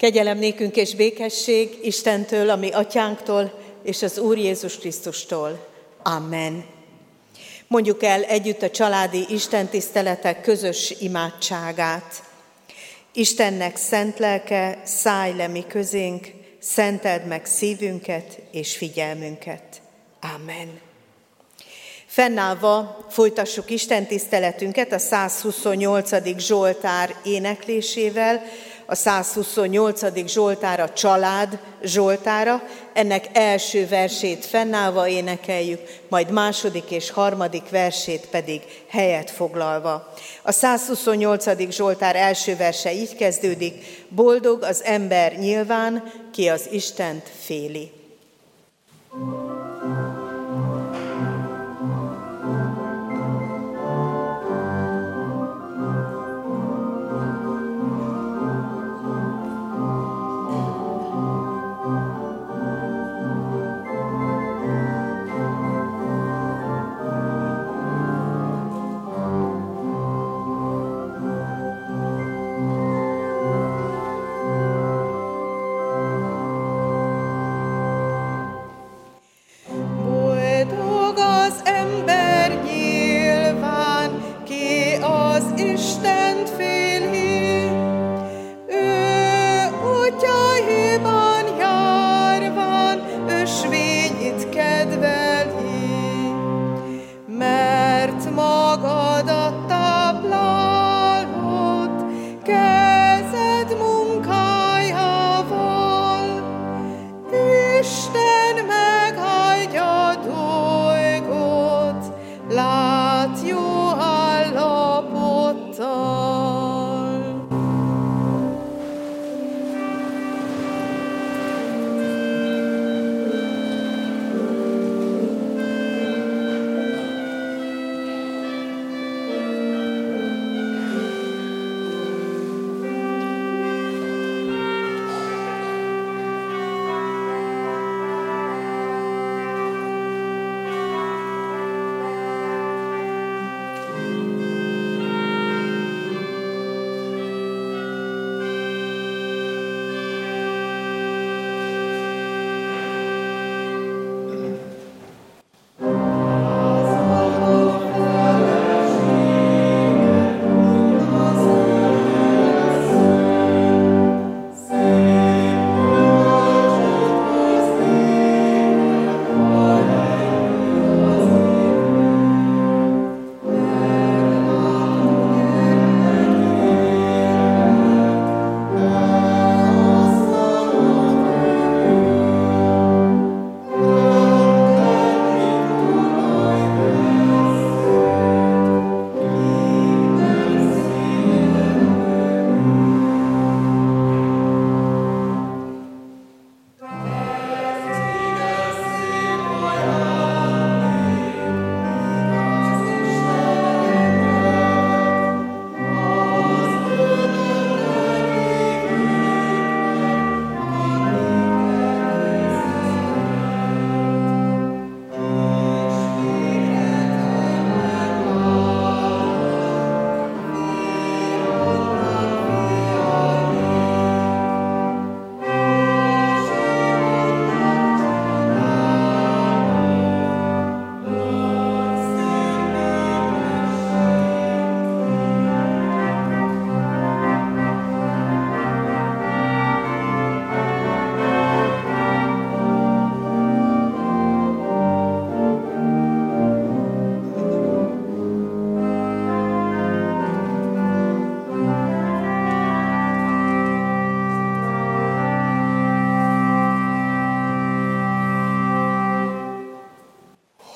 Kegyelem nékünk és békesség Istentől, ami atyánktól, és az Úr Jézus Krisztustól. Amen. Mondjuk el együtt a családi istentiszteletek közös imádságát. Istennek szent lelke, szállj le mi közénk, szenteld meg szívünket és figyelmünket. Amen. Fennállva folytassuk Isten tiszteletünket a 128. Zsoltár éneklésével, a 128. Zsoltár a család Zsoltára, ennek első versét fennállva énekeljük, majd második és harmadik versét pedig helyet foglalva. A 128. Zsoltár első verse így kezdődik, boldog az ember nyilván, ki az Istent féli. thank you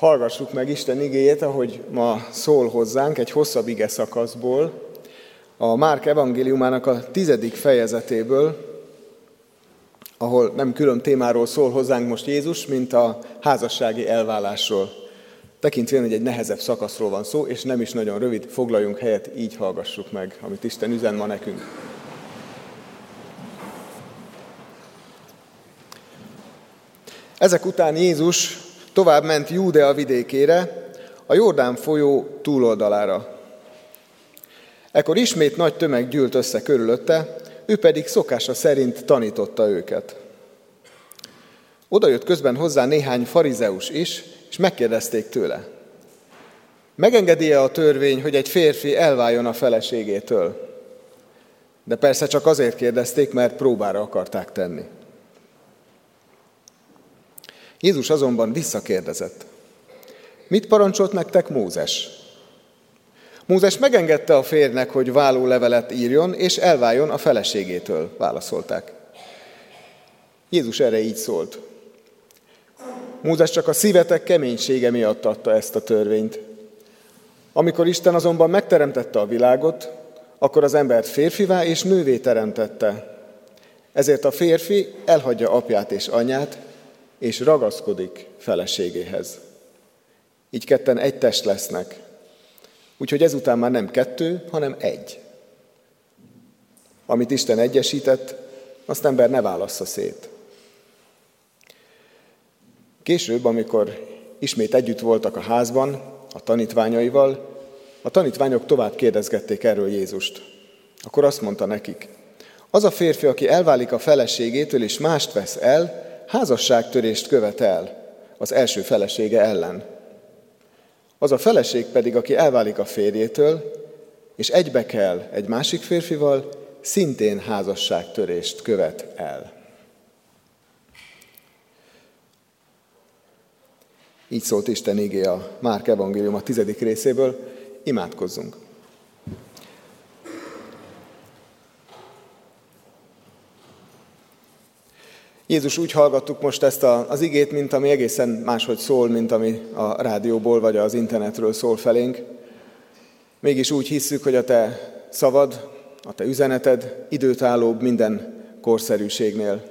Hallgassuk meg Isten igéjét, ahogy ma szól hozzánk egy hosszabb ige szakaszból, a Márk evangéliumának a tizedik fejezetéből, ahol nem külön témáról szól hozzánk most Jézus, mint a házassági elválásról. Tekintvén, hogy egy nehezebb szakaszról van szó, és nem is nagyon rövid, foglaljunk helyet, így hallgassuk meg, amit Isten üzen ma nekünk. Ezek után Jézus Tovább ment Júdea vidékére, a Jordán folyó túloldalára. Ekkor ismét nagy tömeg gyűlt össze körülötte, ő pedig szokása szerint tanította őket. Oda jött közben hozzá néhány farizeus is, és megkérdezték tőle. Megengedi-e a törvény, hogy egy férfi elváljon a feleségétől? De persze csak azért kérdezték, mert próbára akarták tenni. Jézus azonban visszakérdezett. Mit parancsolt nektek Mózes? Mózes megengedte a férnek, hogy levelet írjon, és elváljon a feleségétől, válaszolták. Jézus erre így szólt. Mózes csak a szívetek keménysége miatt adta ezt a törvényt. Amikor Isten azonban megteremtette a világot, akkor az embert férfivá és nővé teremtette. Ezért a férfi elhagyja apját és anyát, és ragaszkodik feleségéhez. Így ketten egy test lesznek. Úgyhogy ezután már nem kettő, hanem egy. Amit Isten egyesített, azt ember ne válassza szét. Később, amikor ismét együtt voltak a házban, a tanítványaival, a tanítványok tovább kérdezgették erről Jézust. Akkor azt mondta nekik, az a férfi, aki elválik a feleségétől és mást vesz el, házasságtörést követ el az első felesége ellen. Az a feleség pedig, aki elválik a férjétől, és egybe kell egy másik férfival, szintén házasságtörést követ el. Így szólt Isten igé a Márk evangélium a tizedik részéből. Imádkozzunk! Jézus, úgy hallgattuk most ezt a, az igét, mint ami egészen máshogy szól, mint ami a rádióból vagy az internetről szól felénk. Mégis úgy hisszük, hogy a te szavad, a te üzeneted időtállóbb minden korszerűségnél.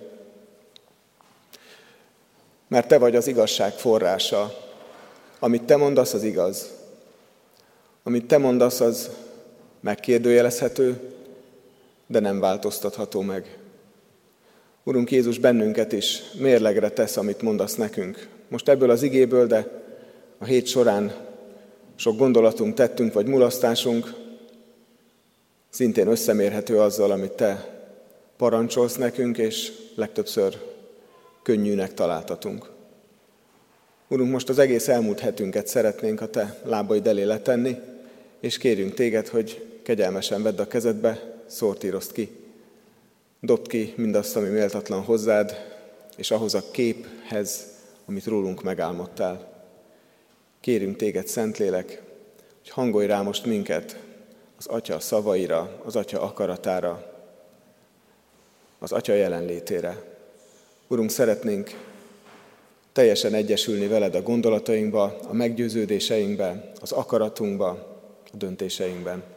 Mert te vagy az igazság forrása. Amit te mondasz, az igaz. Amit te mondasz, az megkérdőjelezhető, de nem változtatható meg. Urunk Jézus bennünket is mérlegre tesz, amit mondasz nekünk. Most ebből az igéből, de a hét során sok gondolatunk, tettünk vagy mulasztásunk szintén összemérhető azzal, amit te parancsolsz nekünk, és legtöbbször könnyűnek találtatunk. Urunk, most az egész elmúlt hetünket szeretnénk a te lábaid elé letenni, és kérjünk téged, hogy kegyelmesen vedd a kezedbe, szortírozd ki Dobd ki mindazt, ami méltatlan hozzád, és ahhoz a képhez, amit rólunk megálmodtál. Kérünk téged, Szentlélek, hogy hangolj rá most minket az Atya szavaira, az Atya akaratára, az Atya jelenlétére. Urunk, szeretnénk teljesen egyesülni veled a gondolatainkba, a meggyőződéseinkbe, az akaratunkba, a döntéseinkben.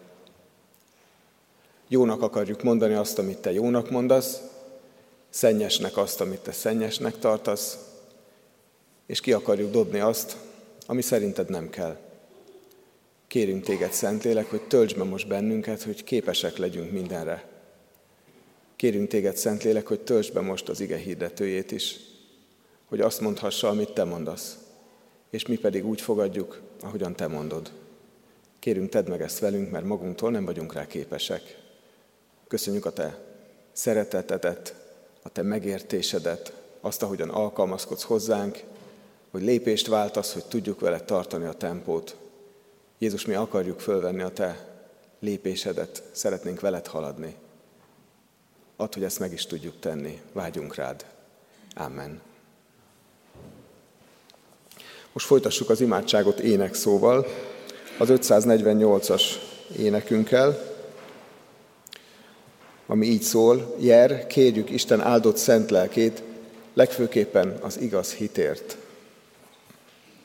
Jónak akarjuk mondani azt, amit te jónak mondasz, szennyesnek azt, amit te szennyesnek tartasz, és ki akarjuk dobni azt, ami szerinted nem kell. Kérünk téged, Szentlélek, hogy töltsd be most bennünket, hogy képesek legyünk mindenre. Kérünk téged, Szentlélek, hogy töltsd be most az ige hirdetőjét is, hogy azt mondhassa, amit te mondasz, és mi pedig úgy fogadjuk, ahogyan te mondod. Kérünk, tedd meg ezt velünk, mert magunktól nem vagyunk rá képesek. Köszönjük a Te szeretetedet, a Te megértésedet, azt, ahogyan alkalmazkodsz hozzánk, hogy lépést váltasz, hogy tudjuk vele tartani a tempót. Jézus, mi akarjuk fölvenni a Te lépésedet, szeretnénk veled haladni. Add, hogy ezt meg is tudjuk tenni. Vágyunk rád. Amen. Most folytassuk az imádságot énekszóval, az 548-as énekünkkel ami így szól, Jer, kérjük Isten áldott szent lelkét, legfőképpen az igaz hitért.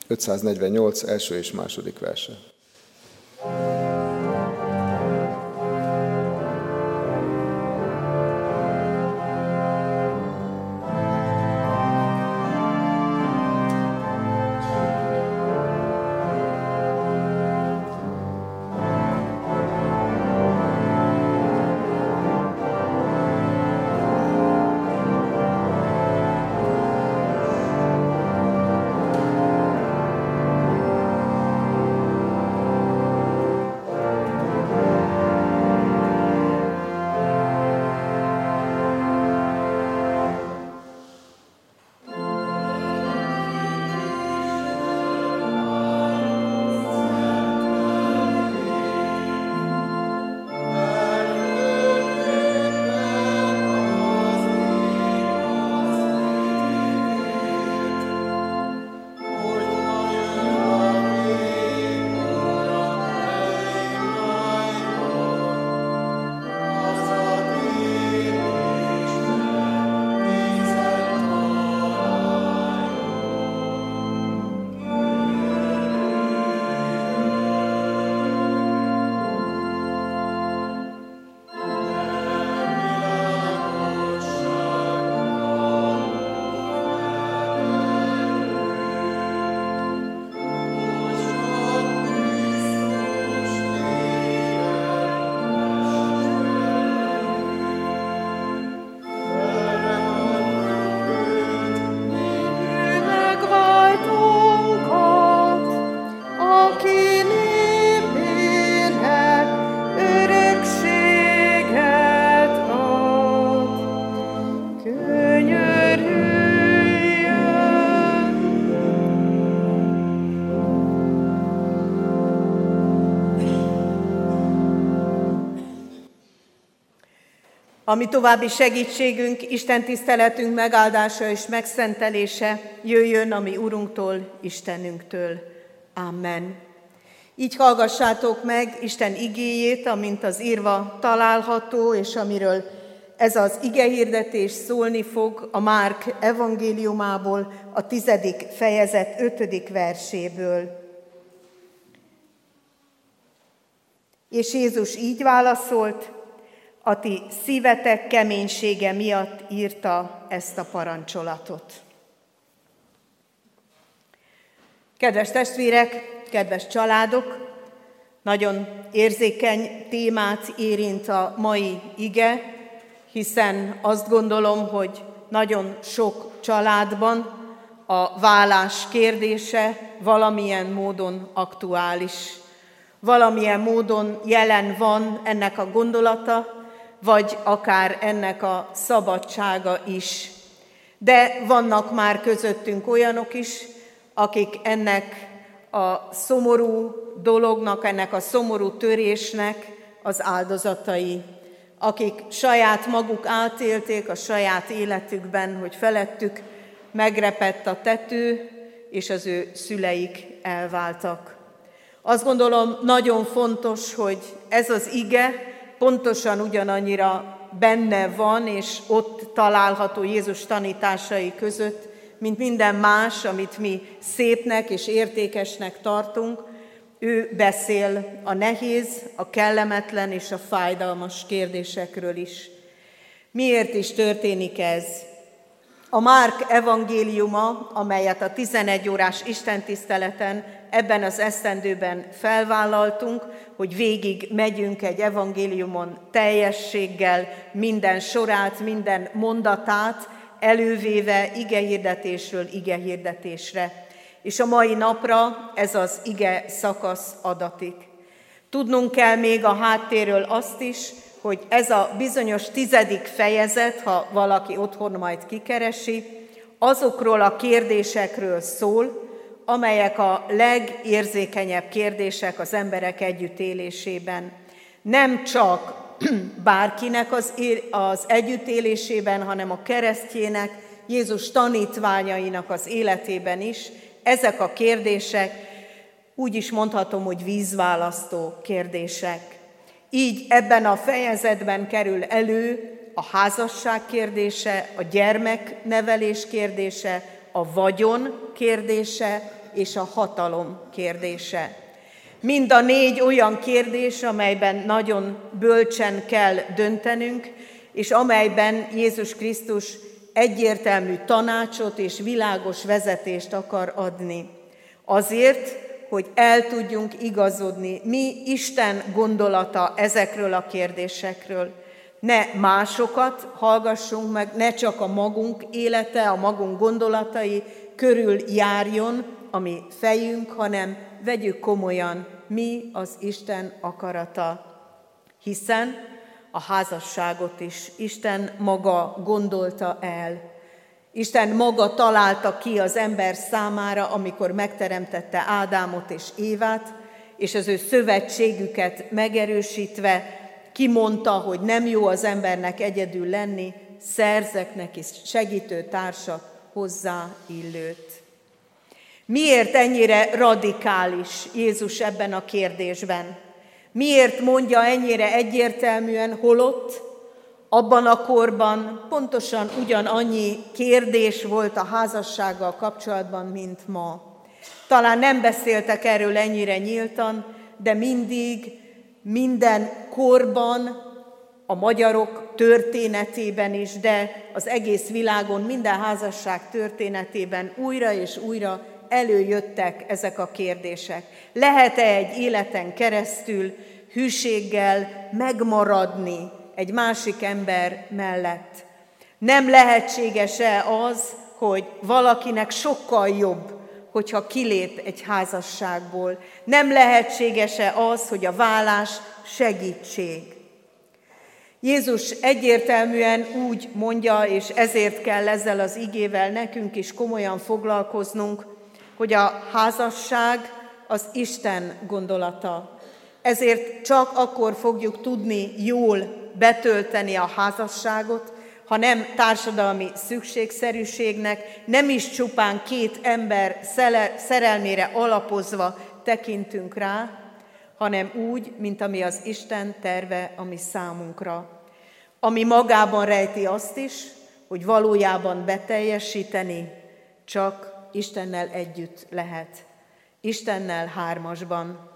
548 első és második verse. Ami további segítségünk, Isten tiszteletünk megáldása és megszentelése jöjjön a mi Urunktól, Istenünktől. Amen. Így hallgassátok meg Isten igéjét, amint az írva található, és amiről ez az igehirdetés szólni fog a Márk evangéliumából, a tizedik fejezet ötödik verséből. És Jézus így válaszolt, a ti szívetek keménysége miatt írta ezt a parancsolatot. Kedves testvérek, kedves családok, nagyon érzékeny témát érint a mai ige, hiszen azt gondolom, hogy nagyon sok családban a vállás kérdése valamilyen módon aktuális. Valamilyen módon jelen van ennek a gondolata, vagy akár ennek a szabadsága is. De vannak már közöttünk olyanok is, akik ennek a szomorú dolognak, ennek a szomorú törésnek az áldozatai, akik saját maguk átélték a saját életükben, hogy felettük megrepett a tető, és az ő szüleik elváltak. Azt gondolom nagyon fontos, hogy ez az ige, pontosan ugyanannyira benne van, és ott található Jézus tanításai között, mint minden más, amit mi szépnek és értékesnek tartunk. Ő beszél a nehéz, a kellemetlen és a fájdalmas kérdésekről is. Miért is történik ez? A Márk evangéliuma, amelyet a 11 órás istentiszteleten ebben az esztendőben felvállaltunk, hogy végig megyünk egy evangéliumon teljességgel, minden sorát, minden mondatát, elővéve igehirdetésről igehirdetésre. És a mai napra ez az ige szakasz adatik. Tudnunk kell még a háttérről azt is, hogy ez a bizonyos tizedik fejezet, ha valaki otthon majd kikeresi, azokról a kérdésekről szól, amelyek a legérzékenyebb kérdések az emberek együttélésében. Nem csak bárkinek az, az együttélésében, hanem a keresztjének, Jézus tanítványainak az életében is. Ezek a kérdések, úgy is mondhatom, hogy vízválasztó kérdések. Így ebben a fejezetben kerül elő a házasság kérdése, a gyermeknevelés kérdése, a vagyon kérdése és a hatalom kérdése. Mind a négy olyan kérdés, amelyben nagyon bölcsen kell döntenünk, és amelyben Jézus Krisztus egyértelmű tanácsot és világos vezetést akar adni. Azért, hogy el tudjunk igazodni, mi Isten gondolata ezekről a kérdésekről. Ne másokat hallgassunk meg, ne csak a magunk élete, a magunk gondolatai körül járjon a mi fejünk, hanem vegyük komolyan, mi az Isten akarata. Hiszen a házasságot is Isten maga gondolta el. Isten maga találta ki az ember számára, amikor megteremtette Ádámot és Évát, és az ő szövetségüket megerősítve kimondta, hogy nem jó az embernek egyedül lenni, szerzek neki segítő társat, hozzá illőt. Miért ennyire radikális Jézus ebben a kérdésben? Miért mondja ennyire egyértelműen, holott abban a korban pontosan ugyanannyi kérdés volt a házassággal kapcsolatban, mint ma. Talán nem beszéltek erről ennyire nyíltan, de mindig, minden korban, a magyarok történetében is, de az egész világon, minden házasság történetében újra és újra előjöttek ezek a kérdések. Lehet-e egy életen keresztül hűséggel megmaradni egy másik ember mellett. Nem lehetséges-e az, hogy valakinek sokkal jobb, hogyha kilép egy házasságból? Nem lehetséges-e az, hogy a vállás segítség? Jézus egyértelműen úgy mondja, és ezért kell ezzel az igével nekünk is komolyan foglalkoznunk, hogy a házasság az Isten gondolata. Ezért csak akkor fogjuk tudni jól betölteni a házasságot, ha nem társadalmi szükségszerűségnek, nem is csupán két ember szerelmére alapozva tekintünk rá, hanem úgy, mint ami az Isten terve, ami számunkra. Ami magában rejti azt is, hogy valójában beteljesíteni csak Istennel együtt lehet. Istennel hármasban.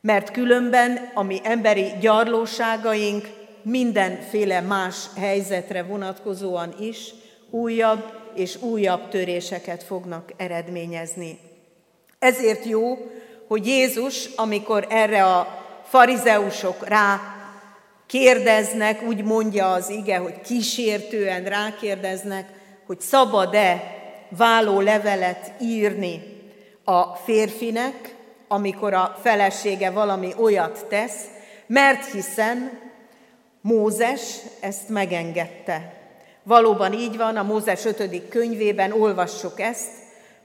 Mert különben a mi emberi gyarlóságaink mindenféle más helyzetre vonatkozóan is újabb és újabb töréseket fognak eredményezni. Ezért jó, hogy Jézus, amikor erre a farizeusok rá kérdeznek, úgy mondja az ige, hogy kísértően rákérdeznek, hogy szabad-e váló levelet írni a férfinek, amikor a felesége valami olyat tesz, mert hiszen Mózes ezt megengedte. Valóban így van, a Mózes 5. könyvében olvassuk ezt,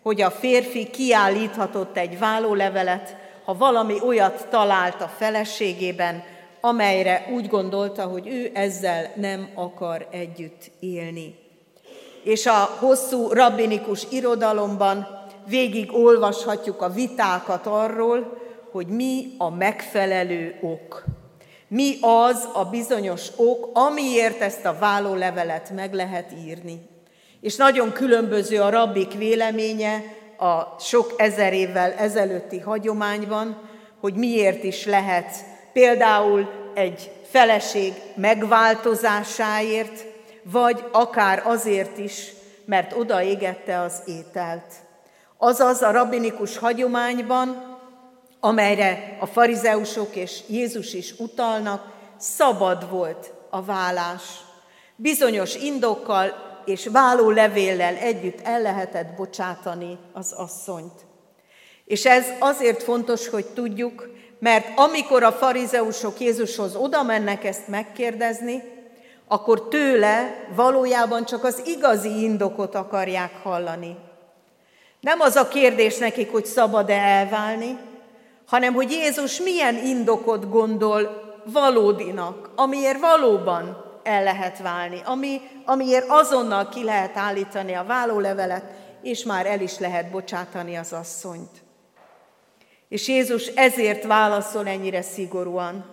hogy a férfi kiállíthatott egy vállólevelet, ha valami olyat talált a feleségében, amelyre úgy gondolta, hogy ő ezzel nem akar együtt élni. És a hosszú rabbinikus irodalomban végig olvashatjuk a vitákat arról, hogy mi a megfelelő ok. Mi az a bizonyos ok, amiért ezt a vállólevelet meg lehet írni. És nagyon különböző a rabbik véleménye a sok ezer évvel ezelőtti hagyományban, hogy miért is lehet például egy feleség megváltozásáért, vagy akár azért is, mert odaégette az ételt. Azaz a rabbinikus hagyományban, amelyre a farizeusok és Jézus is utalnak, szabad volt a vállás. Bizonyos indokkal és váló levéllel együtt el lehetett bocsátani az asszonyt. És ez azért fontos, hogy tudjuk, mert amikor a farizeusok Jézushoz oda mennek ezt megkérdezni, akkor tőle valójában csak az igazi indokot akarják hallani. Nem az a kérdés nekik, hogy szabad-e elválni, hanem hogy Jézus milyen indokot gondol valódinak, amiért valóban el lehet válni, ami, amiért azonnal ki lehet állítani a vállólevelet, és már el is lehet bocsátani az asszonyt. És Jézus ezért válaszol ennyire szigorúan,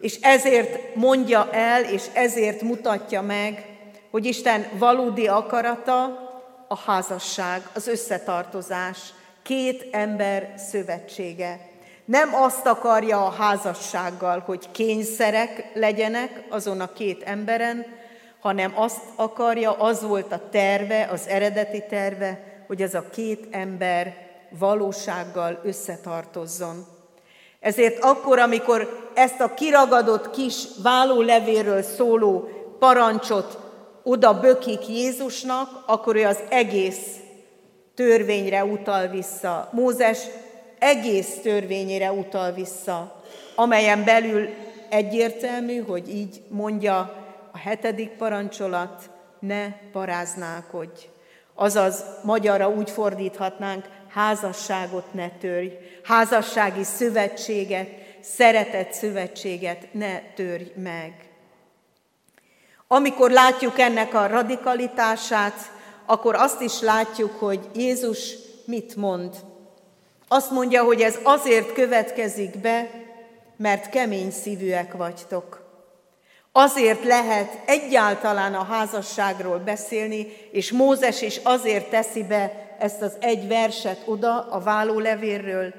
és ezért mondja el, és ezért mutatja meg, hogy Isten valódi akarata a házasság, az összetartozás, két ember szövetsége. Nem azt akarja a házassággal, hogy kényszerek legyenek azon a két emberen, hanem azt akarja, az volt a terve, az eredeti terve, hogy ez a két ember valósággal összetartozzon. Ezért akkor, amikor ezt a kiragadott kis vállólevéről szóló parancsot oda bökik Jézusnak, akkor ő az egész törvényre utal vissza. Mózes egész törvényére utal vissza, amelyen belül egyértelmű, hogy így mondja a hetedik parancsolat, ne paráználkodj. Azaz magyarra úgy fordíthatnánk, házasságot ne törj, házassági szövetséget, szeretett szövetséget ne törj meg. Amikor látjuk ennek a radikalitását, akkor azt is látjuk, hogy Jézus mit mond azt mondja, hogy ez azért következik be, mert kemény szívűek vagytok. Azért lehet egyáltalán a házasságról beszélni, és Mózes is azért teszi be ezt az egy verset oda a vállólevérről,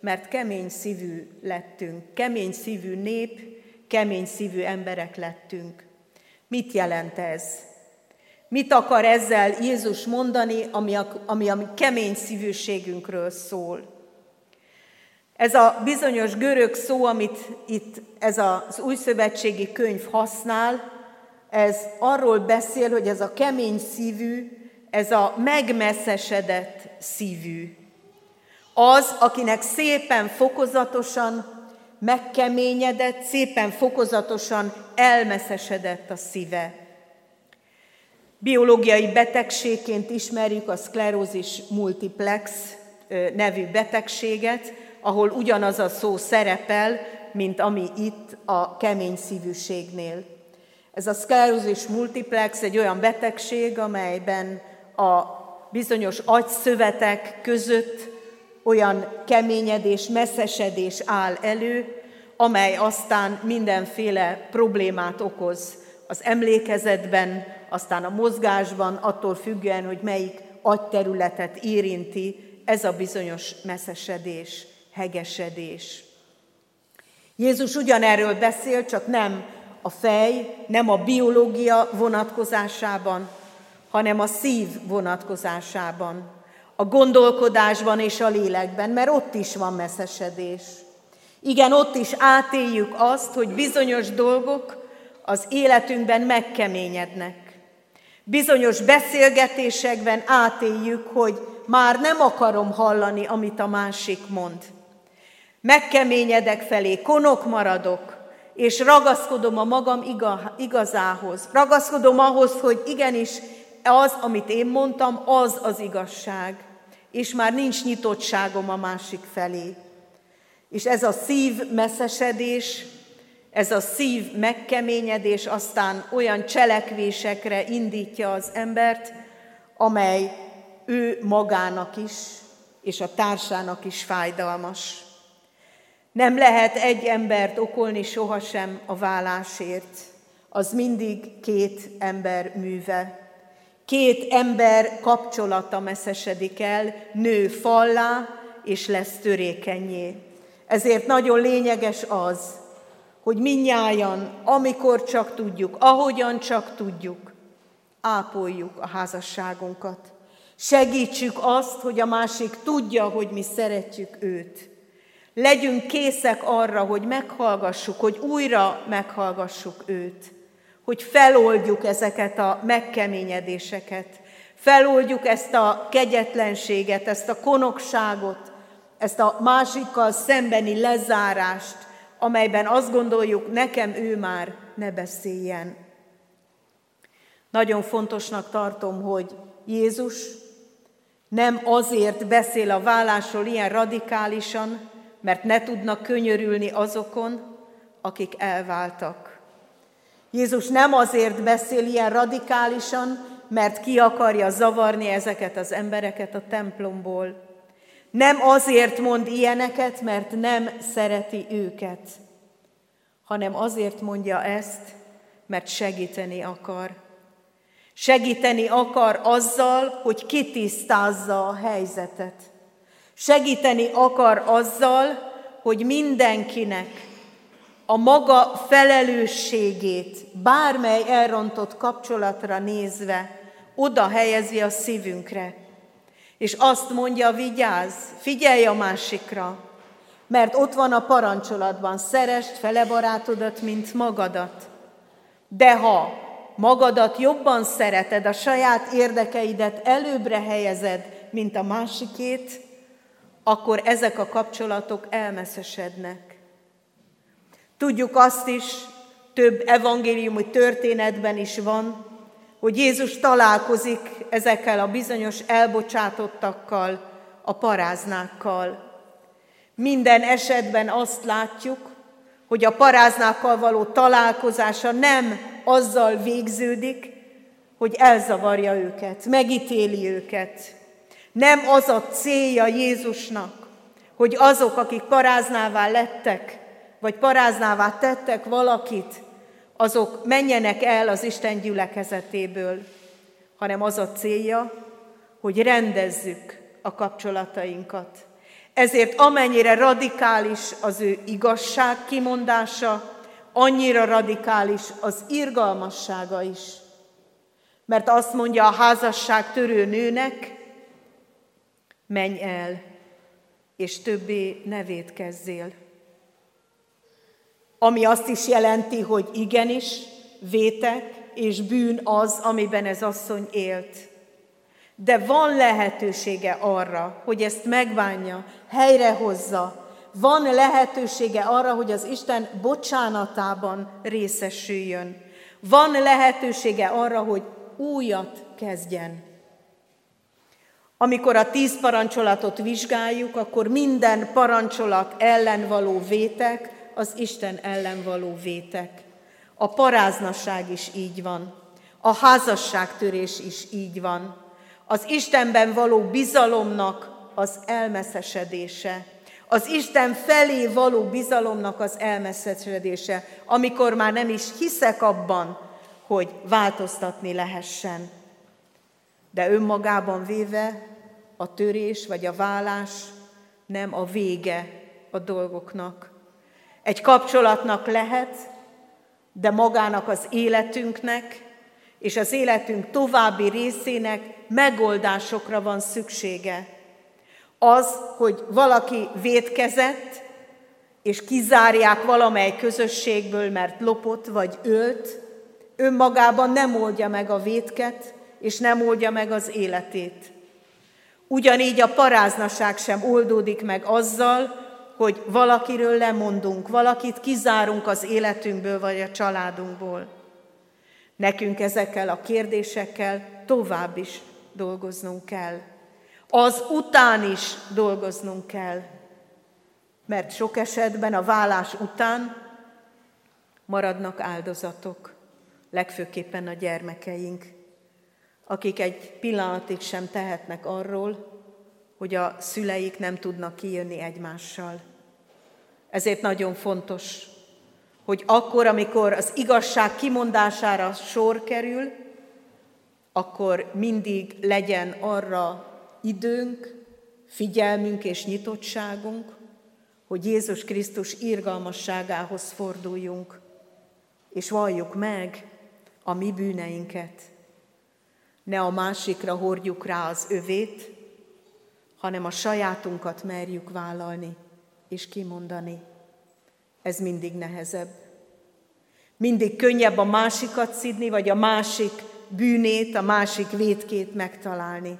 mert kemény szívű lettünk, kemény szívű nép, kemény szívű emberek lettünk. Mit jelent ez? Mit akar ezzel Jézus mondani, ami a, ami a kemény szívűségünkről szól? Ez a bizonyos görög szó, amit itt ez az új szövetségi könyv használ, ez arról beszél, hogy ez a kemény szívű, ez a megmesszesedett szívű. Az, akinek szépen fokozatosan megkeményedett, szépen fokozatosan elmeszesedett a szíve. Biológiai betegségként ismerjük a szklerózis multiplex nevű betegséget, ahol ugyanaz a szó szerepel, mint ami itt a kemény szívűségnél. Ez a szklerózis multiplex egy olyan betegség, amelyben a bizonyos agyszövetek között olyan keményedés, messzesedés áll elő, amely aztán mindenféle problémát okoz az emlékezetben, aztán a mozgásban, attól függően, hogy melyik agyterületet érinti ez a bizonyos messzesedés, hegesedés. Jézus ugyanerről beszél, csak nem a fej, nem a biológia vonatkozásában, hanem a szív vonatkozásában, a gondolkodásban és a lélekben, mert ott is van messzesedés. Igen, ott is átéljük azt, hogy bizonyos dolgok az életünkben megkeményednek. Bizonyos beszélgetésekben átéljük, hogy már nem akarom hallani, amit a másik mond. Megkeményedek felé, konok maradok, és ragaszkodom a magam igazához. Ragaszkodom ahhoz, hogy igenis az, amit én mondtam, az az igazság, és már nincs nyitottságom a másik felé. És ez a szív messzesedés, ez a szív megkeményedés aztán olyan cselekvésekre indítja az embert, amely ő magának is, és a társának is fájdalmas. Nem lehet egy embert okolni sohasem a vállásért, az mindig két ember műve. Két ember kapcsolata messzesedik el, nő fallá, és lesz törékenyé. Ezért nagyon lényeges az, hogy minnyájan, amikor csak tudjuk, ahogyan csak tudjuk, ápoljuk a házasságunkat. Segítsük azt, hogy a másik tudja, hogy mi szeretjük őt. Legyünk készek arra, hogy meghallgassuk, hogy újra meghallgassuk őt, hogy feloldjuk ezeket a megkeményedéseket, feloldjuk ezt a kegyetlenséget, ezt a konokságot, ezt a másikkal szembeni lezárást, amelyben azt gondoljuk, nekem ő már ne beszéljen. Nagyon fontosnak tartom, hogy Jézus nem azért beszél a vállásról ilyen radikálisan, mert ne tudnak könyörülni azokon, akik elváltak. Jézus nem azért beszél ilyen radikálisan, mert ki akarja zavarni ezeket az embereket a templomból. Nem azért mond ilyeneket, mert nem szereti őket, hanem azért mondja ezt, mert segíteni akar. Segíteni akar azzal, hogy kitisztázza a helyzetet. Segíteni akar azzal, hogy mindenkinek a maga felelősségét, bármely elrontott kapcsolatra nézve, oda helyezi a szívünkre. És azt mondja, vigyázz, figyelj a másikra, mert ott van a parancsolatban, szerest fele barátodat, mint magadat. De ha magadat jobban szereted, a saját érdekeidet előbbre helyezed, mint a másikét, akkor ezek a kapcsolatok elmeszesednek. Tudjuk azt is, több evangéliumi történetben is van, hogy Jézus találkozik ezekkel a bizonyos elbocsátottakkal, a paráznákkal. Minden esetben azt látjuk, hogy a paráznákkal való találkozása nem azzal végződik, hogy elzavarja őket, megítéli őket, nem az a célja Jézusnak, hogy azok, akik paráznává lettek, vagy paráznává tettek valakit, azok menjenek el az Isten gyülekezetéből, hanem az a célja, hogy rendezzük a kapcsolatainkat. Ezért amennyire radikális az ő igazság kimondása, annyira radikális az irgalmassága is. Mert azt mondja a házasság törő nőnek, menj el, és többé ne védkezzél. Ami azt is jelenti, hogy igenis, vétek és bűn az, amiben ez asszony élt. De van lehetősége arra, hogy ezt megbánja, helyrehozza. Van lehetősége arra, hogy az Isten bocsánatában részesüljön. Van lehetősége arra, hogy újat kezdjen. Amikor a tíz parancsolatot vizsgáljuk, akkor minden parancsolat ellen való vétek az Isten ellen való vétek. A paráznaság is így van. A házasságtörés is így van. Az Istenben való bizalomnak az elmeszesedése. Az Isten felé való bizalomnak az elmeszesedése, amikor már nem is hiszek abban, hogy változtatni lehessen. De önmagában véve a törés vagy a vállás nem a vége a dolgoknak. Egy kapcsolatnak lehet, de magának az életünknek és az életünk további részének megoldásokra van szüksége. Az, hogy valaki védkezett, és kizárják valamely közösségből, mert lopott vagy ölt, önmagában nem oldja meg a vétket, és nem oldja meg az életét. Ugyanígy a paráznaság sem oldódik meg azzal, hogy valakiről lemondunk, valakit kizárunk az életünkből vagy a családunkból. Nekünk ezekkel a kérdésekkel tovább is dolgoznunk kell. Az után is dolgoznunk kell, mert sok esetben a vállás után maradnak áldozatok, legfőképpen a gyermekeink akik egy pillanatig sem tehetnek arról, hogy a szüleik nem tudnak kijönni egymással. Ezért nagyon fontos, hogy akkor, amikor az igazság kimondására sor kerül, akkor mindig legyen arra időnk, figyelmünk és nyitottságunk, hogy Jézus Krisztus irgalmasságához forduljunk, és valljuk meg a mi bűneinket. Ne a másikra hordjuk rá az övét, hanem a sajátunkat merjük vállalni és kimondani. Ez mindig nehezebb. Mindig könnyebb a másikat szidni, vagy a másik bűnét, a másik vétkét megtalálni.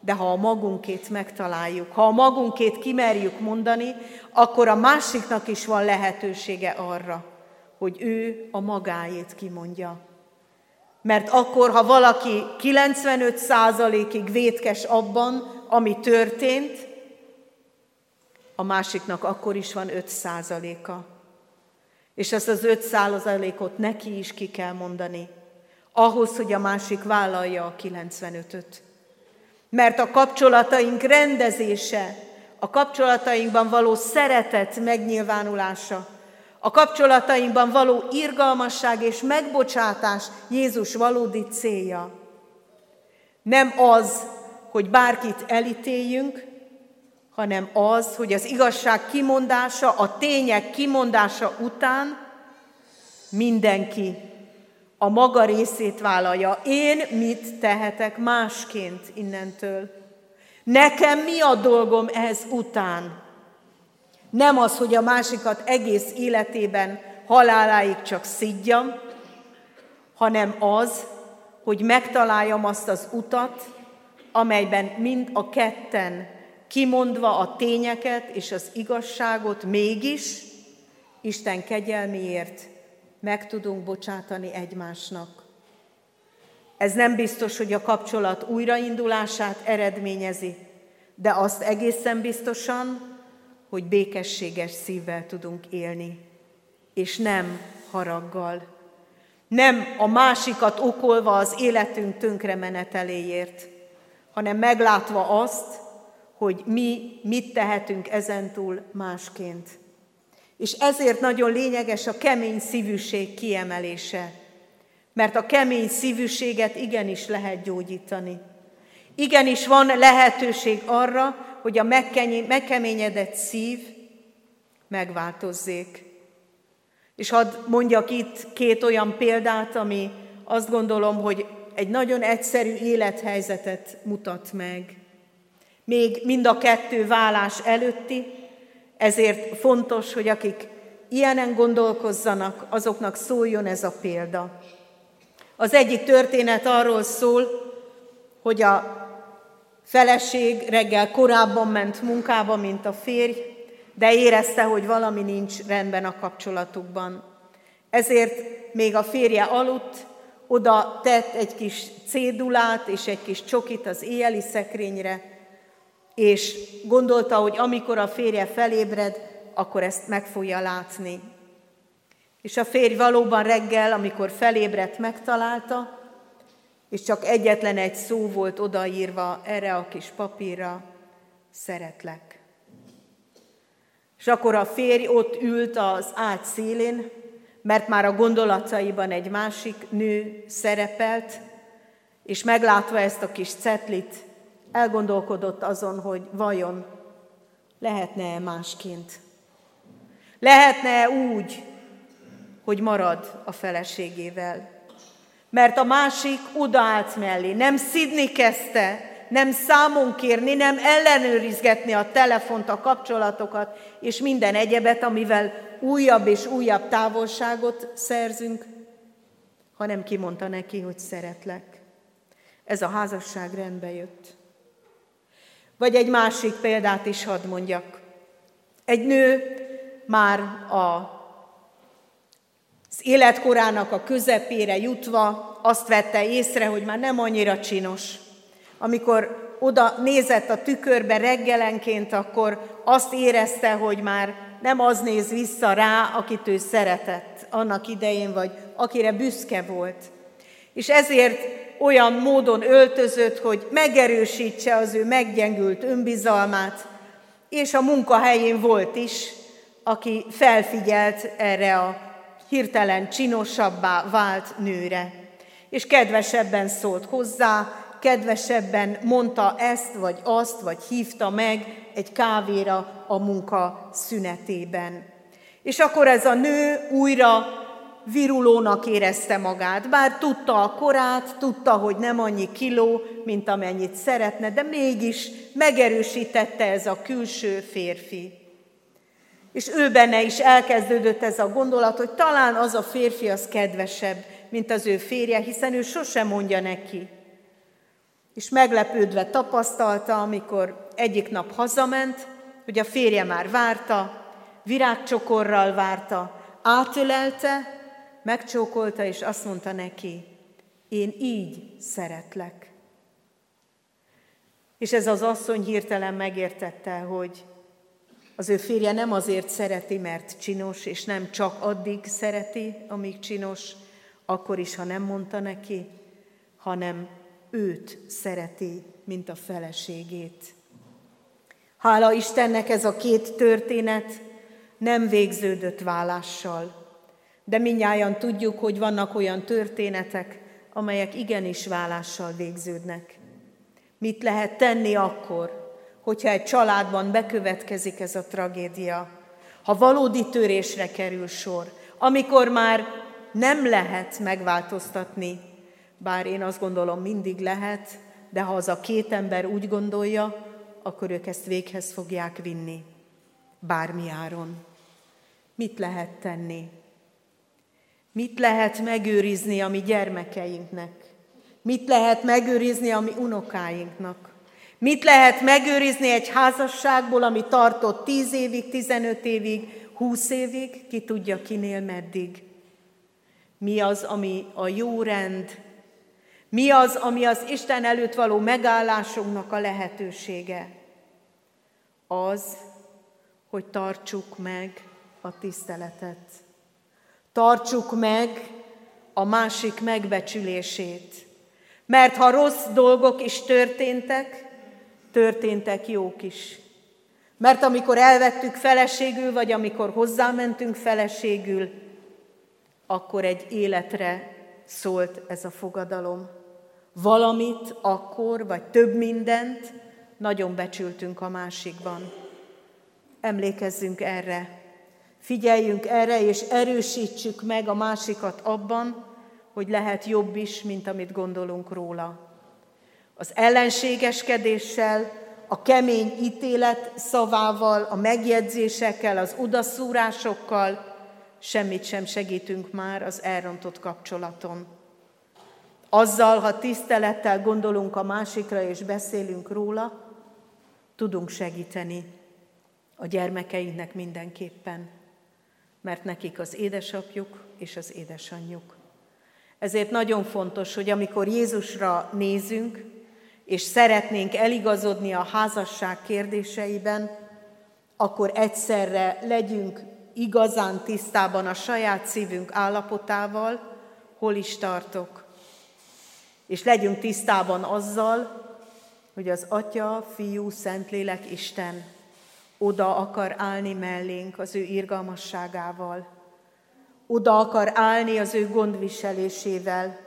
De ha a magunkét megtaláljuk, ha a magunkét kimerjük mondani, akkor a másiknak is van lehetősége arra, hogy ő a magáét kimondja. Mert akkor, ha valaki 95%-ig vétkes abban, ami történt, a másiknak akkor is van 5%-a. És ezt az 5%-ot neki is ki kell mondani, ahhoz, hogy a másik vállalja a 95-öt. Mert a kapcsolataink rendezése, a kapcsolatainkban való szeretet megnyilvánulása, a kapcsolatainkban való irgalmasság és megbocsátás Jézus valódi célja. Nem az, hogy bárkit elítéljünk, hanem az, hogy az igazság kimondása, a tények kimondása után mindenki a maga részét vállalja. Én mit tehetek másként innentől? Nekem mi a dolgom ez után? Nem az, hogy a másikat egész életében haláláig csak szidjam, hanem az, hogy megtaláljam azt az utat, amelyben mind a ketten kimondva a tényeket és az igazságot mégis Isten kegyelmiért meg tudunk bocsátani egymásnak. Ez nem biztos, hogy a kapcsolat újraindulását eredményezi, de azt egészen biztosan, hogy békességes szívvel tudunk élni, és nem haraggal. Nem a másikat okolva az életünk tönkre meneteléért, hanem meglátva azt, hogy mi mit tehetünk ezentúl másként. És ezért nagyon lényeges a kemény szívűség kiemelése, mert a kemény szívűséget igenis lehet gyógyítani. Igenis van lehetőség arra, hogy a megkeményedett szív megváltozzék. És hadd mondjak itt két olyan példát, ami azt gondolom, hogy egy nagyon egyszerű élethelyzetet mutat meg. Még mind a kettő vállás előtti, ezért fontos, hogy akik ilyenen gondolkozzanak, azoknak szóljon ez a példa. Az egyik történet arról szól, hogy a feleség reggel korábban ment munkába, mint a férj, de érezte, hogy valami nincs rendben a kapcsolatukban. Ezért még a férje aludt, oda tett egy kis cédulát és egy kis csokit az éjjeli szekrényre, és gondolta, hogy amikor a férje felébred, akkor ezt meg fogja látni. És a férj valóban reggel, amikor felébredt, megtalálta, és csak egyetlen egy szó volt odaírva erre a kis papírra, szeretlek. És akkor a férj ott ült az ágy szélén, mert már a gondolataiban egy másik nő szerepelt, és meglátva ezt a kis cetlit, elgondolkodott azon, hogy vajon lehetne-e másként. Lehetne-e úgy, hogy marad a feleségével. Mert a másik odaállt mellé, nem szidni kezdte, nem számon kérni, nem ellenőrizgetni a telefont, a kapcsolatokat, és minden egyebet, amivel újabb és újabb távolságot szerzünk, hanem kimondta neki, hogy szeretlek. Ez a házasság rendbe jött. Vagy egy másik példát is hadd mondjak. Egy nő már a az életkorának a közepére jutva azt vette észre, hogy már nem annyira csinos. Amikor oda nézett a tükörbe reggelenként, akkor azt érezte, hogy már nem az néz vissza rá, akit ő szeretett annak idején, vagy akire büszke volt. És ezért olyan módon öltözött, hogy megerősítse az ő meggyengült önbizalmát, és a munkahelyén volt is, aki felfigyelt erre a hirtelen csinosabbá vált nőre. És kedvesebben szólt hozzá, kedvesebben mondta ezt vagy azt, vagy hívta meg egy kávéra a munka szünetében. És akkor ez a nő újra virulónak érezte magát, bár tudta a korát, tudta, hogy nem annyi kiló, mint amennyit szeretne, de mégis megerősítette ez a külső férfi. És ő benne is elkezdődött ez a gondolat, hogy talán az a férfi az kedvesebb, mint az ő férje, hiszen ő sosem mondja neki. És meglepődve tapasztalta, amikor egyik nap hazament, hogy a férje már várta, virágcsokorral várta, átölelte, megcsókolta, és azt mondta neki, én így szeretlek. És ez az asszony hirtelen megértette, hogy az ő férje nem azért szereti, mert csinos, és nem csak addig szereti, amíg csinos, akkor is, ha nem mondta neki, hanem őt szereti, mint a feleségét. Hála Istennek ez a két történet nem végződött vállással, de minnyáján tudjuk, hogy vannak olyan történetek, amelyek igenis vállással végződnek. Mit lehet tenni akkor, hogyha egy családban bekövetkezik ez a tragédia, ha valódi törésre kerül sor, amikor már nem lehet megváltoztatni, bár én azt gondolom mindig lehet, de ha az a két ember úgy gondolja, akkor ők ezt véghez fogják vinni, bármi áron. Mit lehet tenni? Mit lehet megőrizni a mi gyermekeinknek? Mit lehet megőrizni a mi unokáinknak? Mit lehet megőrizni egy házasságból, ami tartott 10 évig, 15 évig, 20 évig, ki tudja kinél meddig? Mi az, ami a jó rend? Mi az, ami az Isten előtt való megállásunknak a lehetősége? Az, hogy tartsuk meg a tiszteletet. Tartsuk meg a másik megbecsülését. Mert ha rossz dolgok is történtek, történtek jók is. Mert amikor elvettük feleségül, vagy amikor hozzámentünk feleségül, akkor egy életre szólt ez a fogadalom. Valamit akkor, vagy több mindent nagyon becsültünk a másikban. Emlékezzünk erre, figyeljünk erre, és erősítsük meg a másikat abban, hogy lehet jobb is, mint amit gondolunk róla. Az ellenségeskedéssel, a kemény ítélet szavával, a megjegyzésekkel, az udaszúrásokkal semmit sem segítünk már az elrontott kapcsolaton. Azzal, ha tisztelettel gondolunk a másikra és beszélünk róla, tudunk segíteni a gyermekeinknek mindenképpen, mert nekik az édesapjuk és az édesanyjuk. Ezért nagyon fontos, hogy amikor Jézusra nézünk, és szeretnénk eligazodni a házasság kérdéseiben, akkor egyszerre legyünk igazán tisztában a saját szívünk állapotával, hol is tartok. És legyünk tisztában azzal, hogy az Atya, Fiú, Szentlélek, Isten oda akar állni mellénk az ő irgalmasságával, oda akar állni az ő gondviselésével,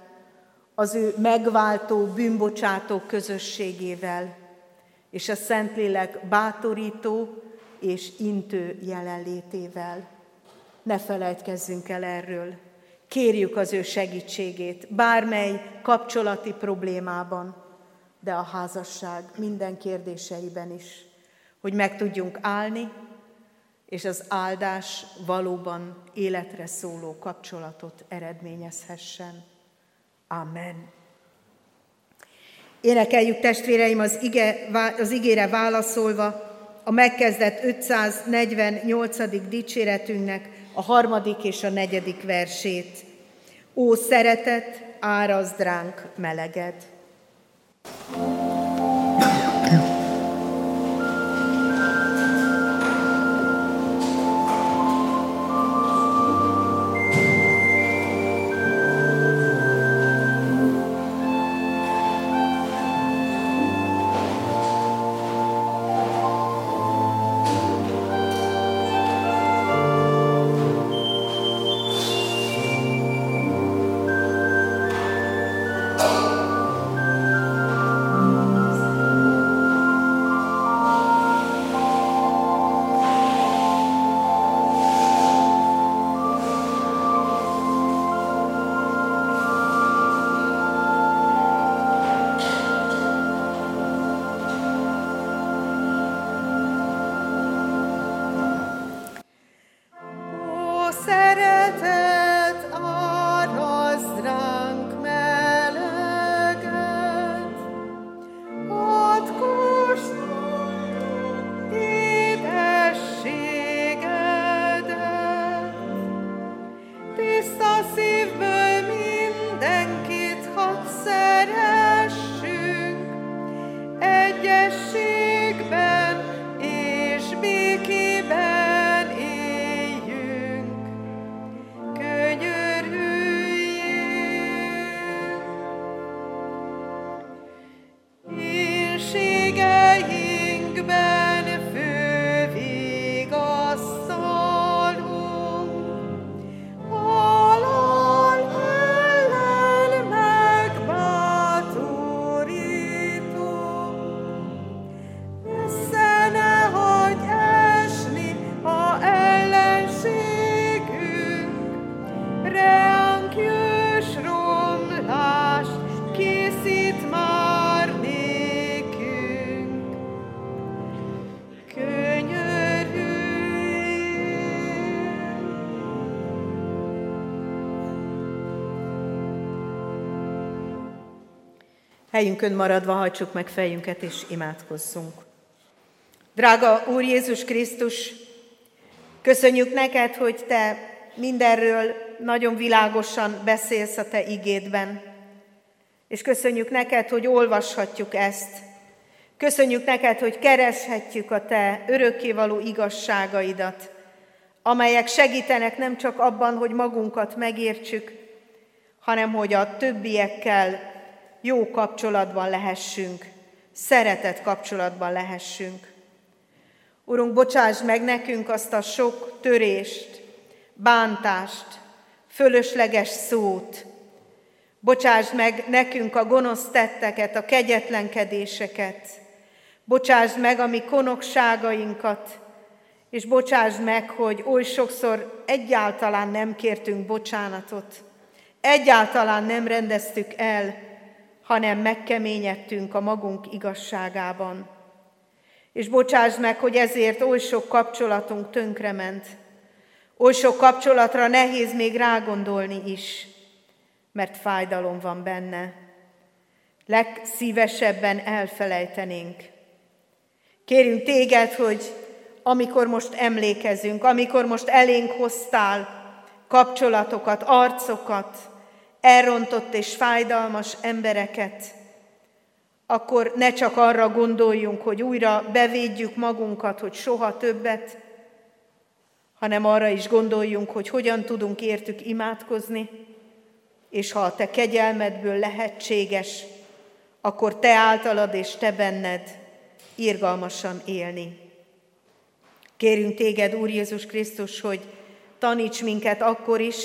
az ő megváltó, bűnbocsátó közösségével, és a Szentlélek bátorító és intő jelenlétével. Ne felejtkezzünk el erről. Kérjük az ő segítségét bármely kapcsolati problémában, de a házasság minden kérdéseiben is, hogy meg tudjunk állni, és az áldás valóban életre szóló kapcsolatot eredményezhessen. Amen. Énekeljük testvéreim az, ige, az igére válaszolva a megkezdett 548. dicséretünknek a harmadik és a negyedik versét. Ó szeretet, árazd ránk meleged! thank you Helyünkön maradva hajtsuk meg fejünket és imádkozzunk. Drága Úr Jézus Krisztus, köszönjük neked, hogy Te mindenről nagyon világosan beszélsz a Te igédben. És köszönjük neked, hogy olvashatjuk ezt. Köszönjük neked, hogy kereshetjük a Te örökkévaló igazságaidat, amelyek segítenek nem csak abban, hogy magunkat megértsük, hanem hogy a többiekkel jó kapcsolatban lehessünk, szeretett kapcsolatban lehessünk. Urunk, bocsáss meg nekünk azt a sok törést, bántást, fölösleges szót. Bocsáss meg nekünk a gonosz tetteket, a kegyetlenkedéseket. Bocsáss meg a mi konokságainkat, és bocsáss meg, hogy oly sokszor egyáltalán nem kértünk bocsánatot, egyáltalán nem rendeztük el hanem megkeményedtünk a magunk igazságában. És bocsáss meg, hogy ezért oly sok kapcsolatunk tönkrement, oly sok kapcsolatra nehéz még rágondolni is, mert fájdalom van benne. Legszívesebben elfelejtenénk. Kérünk téged, hogy amikor most emlékezünk, amikor most elénk hoztál kapcsolatokat, arcokat, elrontott és fájdalmas embereket, akkor ne csak arra gondoljunk, hogy újra bevédjük magunkat, hogy soha többet, hanem arra is gondoljunk, hogy hogyan tudunk értük imádkozni, és ha a te kegyelmedből lehetséges, akkor te általad és te benned irgalmasan élni. Kérünk téged, Úr Jézus Krisztus, hogy taníts minket akkor is,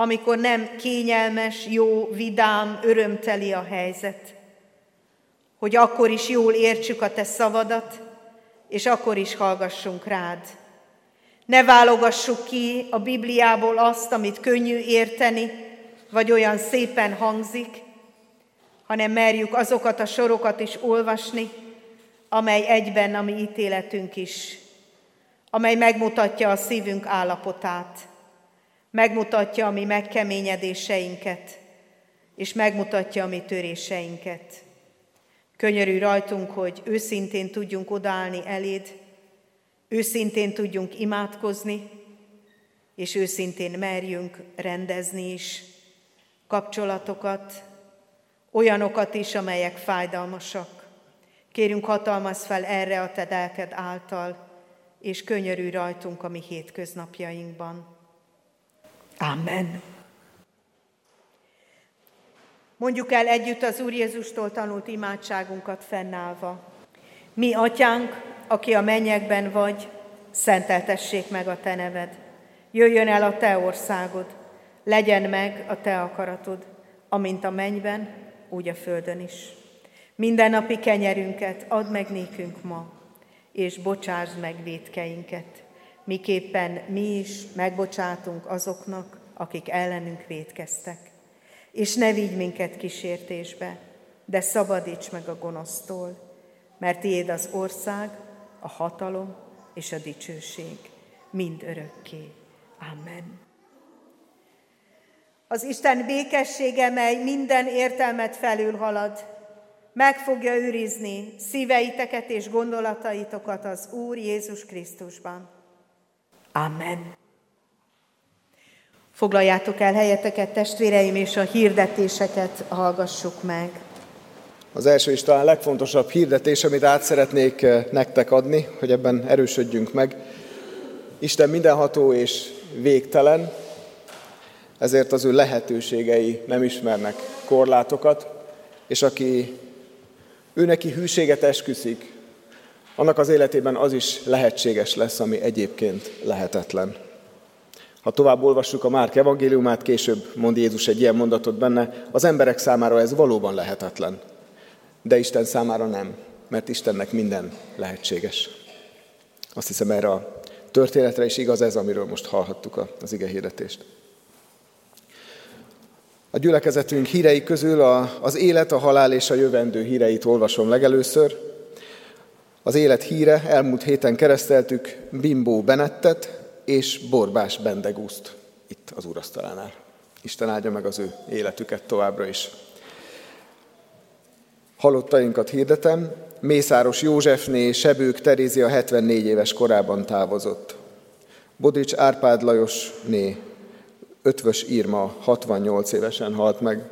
amikor nem kényelmes, jó, vidám, örömteli a helyzet. Hogy akkor is jól értsük a te szavadat, és akkor is hallgassunk rád. Ne válogassuk ki a Bibliából azt, amit könnyű érteni, vagy olyan szépen hangzik, hanem merjük azokat a sorokat is olvasni, amely egyben a mi ítéletünk is, amely megmutatja a szívünk állapotát, megmutatja a mi megkeményedéseinket, és megmutatja a mi töréseinket. Könyörű rajtunk, hogy őszintén tudjunk odállni eléd, őszintén tudjunk imádkozni, és őszintén merjünk rendezni is kapcsolatokat, olyanokat is, amelyek fájdalmasak. Kérünk, hatalmaz fel erre a te által, és könyörű rajtunk a mi hétköznapjainkban. Amen. Mondjuk el együtt az Úr Jézustól tanult imádságunkat fennállva. Mi, atyánk, aki a mennyekben vagy, szenteltessék meg a te neved. Jöjjön el a te országod, legyen meg a te akaratod, amint a mennyben, úgy a földön is. Minden napi kenyerünket add meg nékünk ma, és bocsásd meg védkeinket, miképpen mi is megbocsátunk azoknak, akik ellenünk védkeztek. És ne vigy minket kísértésbe, de szabadíts meg a gonosztól, mert tiéd az ország, a hatalom és a dicsőség mind örökké. Amen. Az Isten békessége, mely minden értelmet felülhalad, meg fogja őrizni szíveiteket és gondolataitokat az Úr Jézus Krisztusban. Amen. Foglaljátok el helyeteket, testvéreim, és a hirdetéseket hallgassuk meg. Az első és talán legfontosabb hirdetés, amit át szeretnék eh, nektek adni, hogy ebben erősödjünk meg. Isten mindenható és végtelen, ezért az ő lehetőségei nem ismernek korlátokat, és aki ő neki hűséget esküszik, annak az életében az is lehetséges lesz, ami egyébként lehetetlen. Ha tovább olvassuk a Márk evangéliumát, később mond Jézus egy ilyen mondatot benne, az emberek számára ez valóban lehetetlen, de Isten számára nem, mert Istennek minden lehetséges. Azt hiszem erre a történetre is igaz ez, amiről most hallhattuk az ige hirdetést. A gyülekezetünk hírei közül az élet, a halál és a jövendő híreit olvasom legelőször. Az élet híre, elmúlt héten kereszteltük Bimbó Benettet és Borbás Bendegúzt itt az úrasztalánál. Isten áldja meg az ő életüket továbbra is. Halottainkat hirdetem, Mészáros Józsefné Sebők Terézia 74 éves korában távozott. Bodics Árpád Lajosné Ötvös Irma 68 évesen halt meg.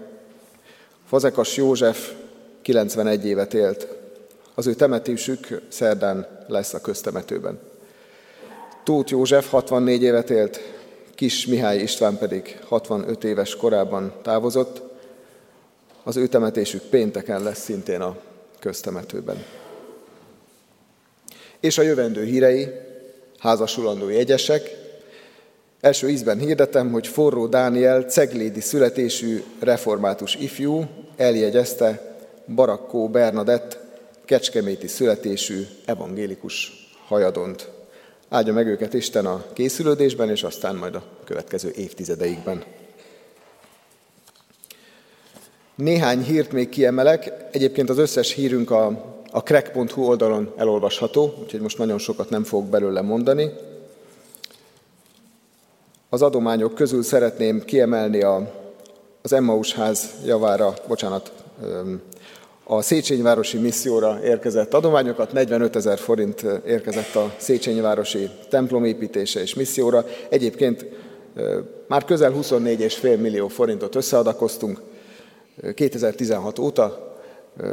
Fazekas József 91 évet élt. Az ő temetésük szerdán lesz a köztemetőben. Tóth József 64 évet élt, Kis Mihály István pedig 65 éves korában távozott. Az ő temetésük pénteken lesz szintén a köztemetőben. És a jövendő hírei, házasulandó jegyesek, Első ízben hirdetem, hogy forró Dániel ceglédi születésű református ifjú eljegyezte Barakkó Bernadett kecskeméti születésű evangélikus hajadont. Áldja meg őket Isten a készülődésben, és aztán majd a következő évtizedeikben. Néhány hírt még kiemelek. Egyébként az összes hírünk a, a crack.hu oldalon elolvasható, úgyhogy most nagyon sokat nem fogok belőle mondani. Az adományok közül szeretném kiemelni a, az Emmaus ház javára, bocsánat, a Széchenyi-városi misszióra érkezett adományokat, 45 ezer forint érkezett a Széchenyi-városi templomépítése és misszióra. Egyébként már közel 24,5 millió forintot összeadakoztunk 2016 óta,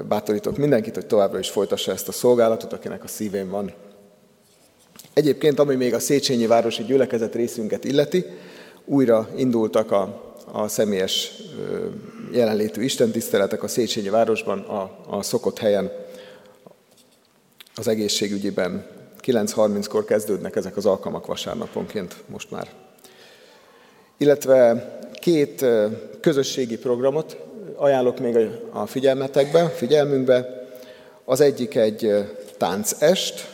bátorítok mindenkit, hogy továbbra is folytassa ezt a szolgálatot, akinek a szívén van. Egyébként, ami még a Széchenyi Városi Gyülekezet részünket illeti, újra indultak a, a személyes jelenlétű istentiszteletek a Széchenyi városban, a, a szokott helyen, az egészségügyiben. 9.30-kor kezdődnek ezek az alkalmak vasárnaponként most már. Illetve két közösségi programot ajánlok még a figyelmetekbe, figyelmünkbe. Az egyik egy táncest,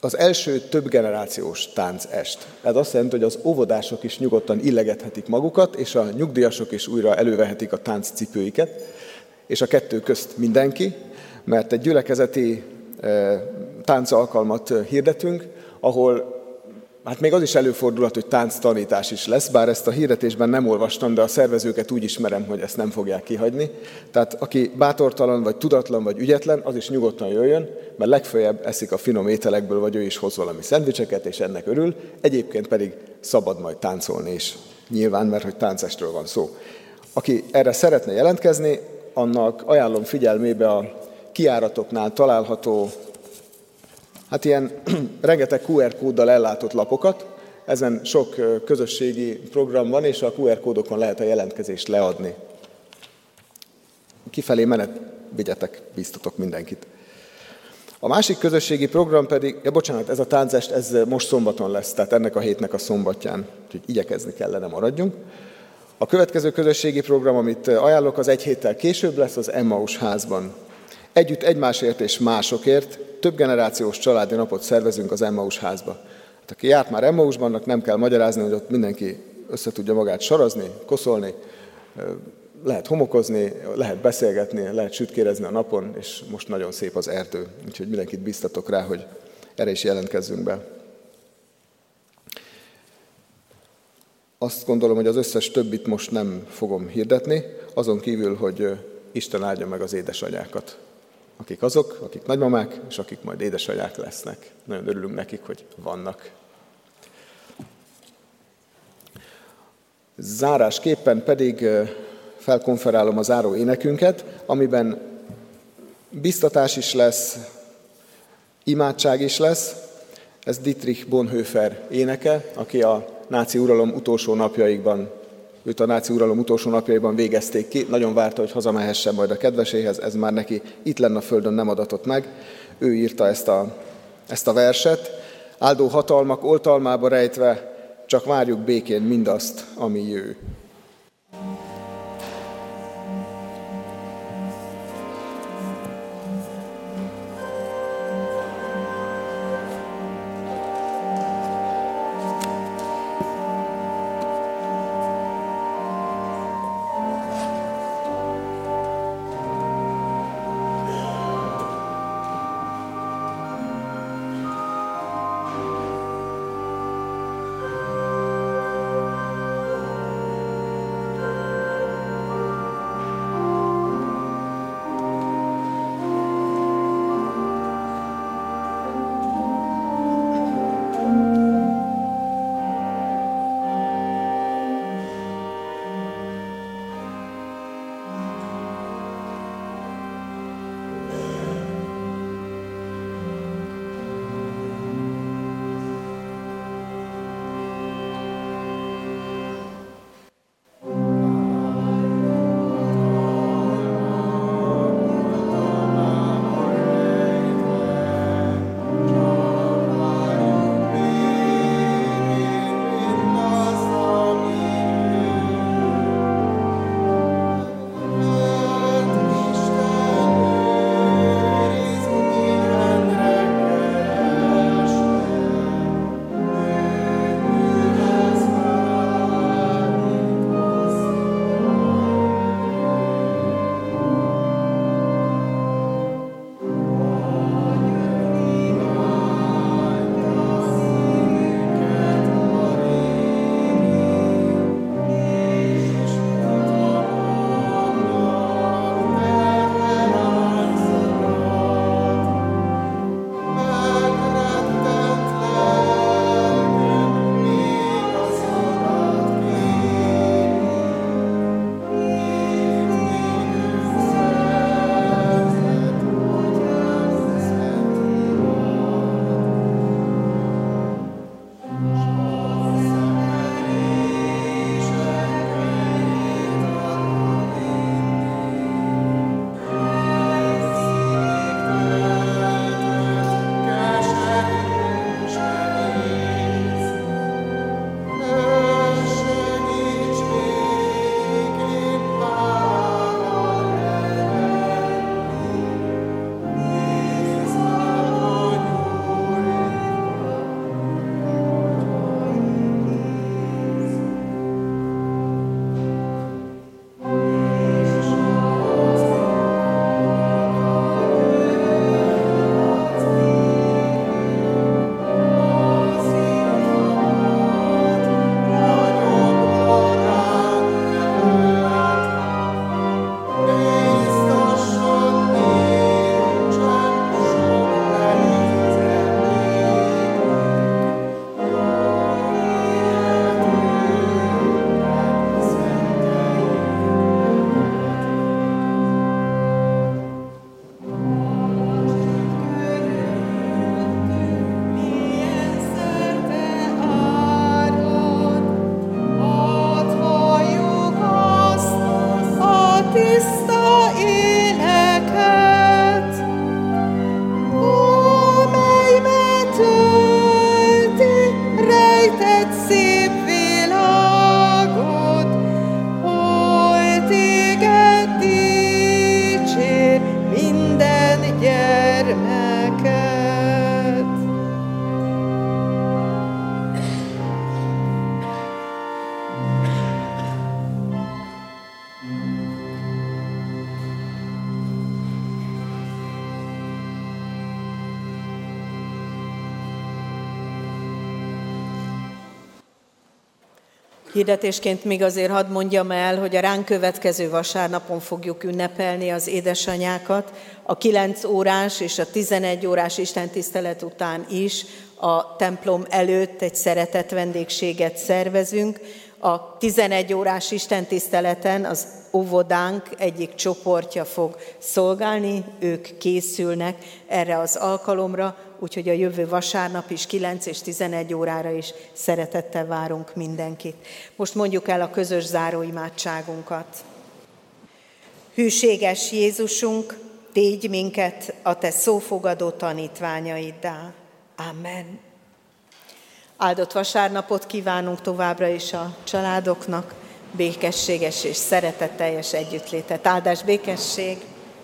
az első több generációs táncest. Ez azt jelenti, hogy az óvodások is nyugodtan illegethetik magukat, és a nyugdíjasok is újra elővehetik a tánccipőiket, és a kettő közt mindenki, mert egy gyülekezeti táncalkalmat hirdetünk, ahol Hát még az is előfordulhat, hogy tánctanítás is lesz, bár ezt a hirdetésben nem olvastam, de a szervezőket úgy ismerem, hogy ezt nem fogják kihagyni. Tehát aki bátortalan, vagy tudatlan, vagy ügyetlen, az is nyugodtan jöjjön, mert legfeljebb eszik a finom ételekből, vagy ő is hoz valami szendvicseket, és ennek örül. Egyébként pedig szabad majd táncolni is. Nyilván, mert hogy táncestről van szó. Aki erre szeretne jelentkezni, annak ajánlom figyelmébe a kiáratoknál található hát ilyen rengeteg QR kóddal ellátott lapokat, ezen sok közösségi program van, és a QR kódokon lehet a jelentkezést leadni. Kifelé menet, vigyetek, biztatok mindenkit. A másik közösségi program pedig, ja bocsánat, ez a táncest, ez most szombaton lesz, tehát ennek a hétnek a szombatján, úgyhogy igyekezni kellene maradjunk. A következő közösségi program, amit ajánlok, az egy héttel később lesz az Emmaus házban. Együtt egymásért és másokért több generációs családi napot szervezünk az Emmaus házba. Hát, aki járt már Emmausban, annak nem kell magyarázni, hogy ott mindenki össze tudja magát sarazni, koszolni, lehet homokozni, lehet beszélgetni, lehet sütkérezni a napon, és most nagyon szép az erdő. Úgyhogy mindenkit biztatok rá, hogy erre is jelentkezzünk be. Azt gondolom, hogy az összes többit most nem fogom hirdetni, azon kívül, hogy Isten áldja meg az édesanyákat akik azok, akik nagymamák, és akik majd édesanyák lesznek. Nagyon örülünk nekik, hogy vannak. Zárásképpen pedig felkonferálom a záró énekünket, amiben biztatás is lesz, imádság is lesz. Ez Dietrich Bonhoeffer éneke, aki a náci uralom utolsó napjaikban Őt a náci uralom utolsó napjaiban végezték ki, nagyon várta, hogy hazamehessen majd a kedveséhez, ez már neki itt lenne a földön nem adatott meg. Ő írta ezt a, ezt a verset, áldó hatalmak oltalmába rejtve, csak várjuk békén mindazt, ami jő. Hirdetésként még azért hadd mondjam el, hogy a ránk következő vasárnapon fogjuk ünnepelni az édesanyákat. A 9 órás és a 11 órás istentisztelet után is a templom előtt egy szeretett vendégséget szervezünk. A 11 órás istentiszteleten az óvodánk egyik csoportja fog szolgálni, ők készülnek erre az alkalomra, úgyhogy a jövő vasárnap is 9 és 11 órára is szeretettel várunk mindenkit. Most mondjuk el a közös záróimádságunkat. Hűséges Jézusunk, tégy minket a Te szófogadó tanítványaiddá. Amen. Áldott vasárnapot kívánunk továbbra is a családoknak, békességes és szeretetteljes együttlétet. Áldás békesség!